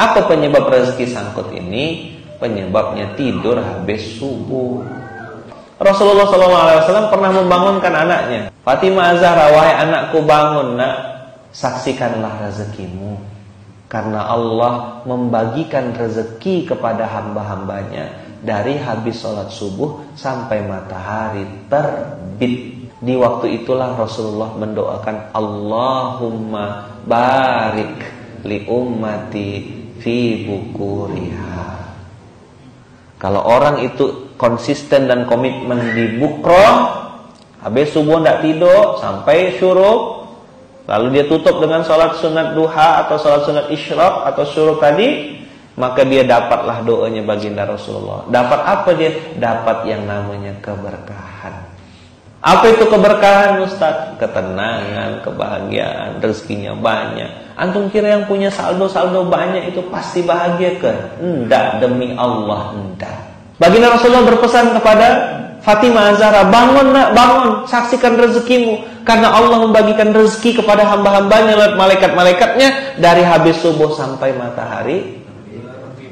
Apa penyebab rezeki sangkut ini? Penyebabnya tidur habis subuh. Rasulullah SAW pernah membangunkan anaknya. Fatimah Azhar, wahai anakku bangun nak, saksikanlah rezekimu. Karena Allah membagikan rezeki kepada hamba-hambanya dari habis sholat subuh sampai matahari terbit. Di waktu itulah Rasulullah mendoakan Allahumma barik li ummati fi bukuriha. Kalau orang itu konsisten dan komitmen di bukro, habis subuh tidak tidur sampai syuruk, lalu dia tutup dengan sholat sunat duha atau sholat sunat isyraq atau syuruk tadi, maka dia dapatlah doanya baginda Rasulullah. Dapat apa dia? Dapat yang namanya keberkahan. Apa itu keberkahan Ustaz? Ketenangan, kebahagiaan, rezekinya banyak. Antum kira yang punya saldo-saldo banyak itu pasti bahagia ke? Enggak, demi Allah enggak. Baginda Rasulullah berpesan kepada Fatimah Azhara, bangun nak, bangun, saksikan rezekimu. Karena Allah membagikan rezeki kepada hamba-hambanya lewat malaikat-malaikatnya dari habis subuh sampai matahari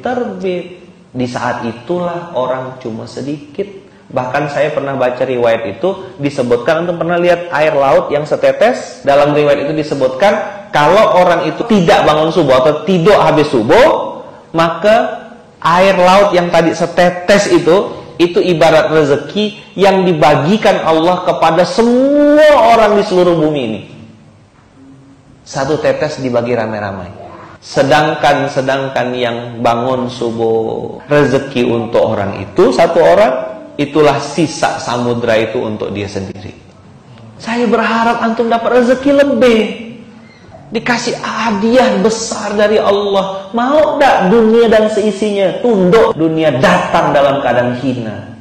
terbit. Di saat itulah orang cuma sedikit Bahkan saya pernah baca riwayat itu disebutkan untuk pernah lihat air laut yang setetes dalam riwayat itu disebutkan kalau orang itu tidak bangun subuh atau tidur habis subuh maka air laut yang tadi setetes itu itu ibarat rezeki yang dibagikan Allah kepada semua orang di seluruh bumi ini. Satu tetes dibagi ramai-ramai. Sedangkan sedangkan yang bangun subuh rezeki untuk orang itu satu orang itulah sisa samudra itu untuk dia sendiri. Saya berharap antum dapat rezeki lebih. Dikasih hadiah besar dari Allah. Mau tidak dunia dan seisinya tunduk dunia datang dalam keadaan hina.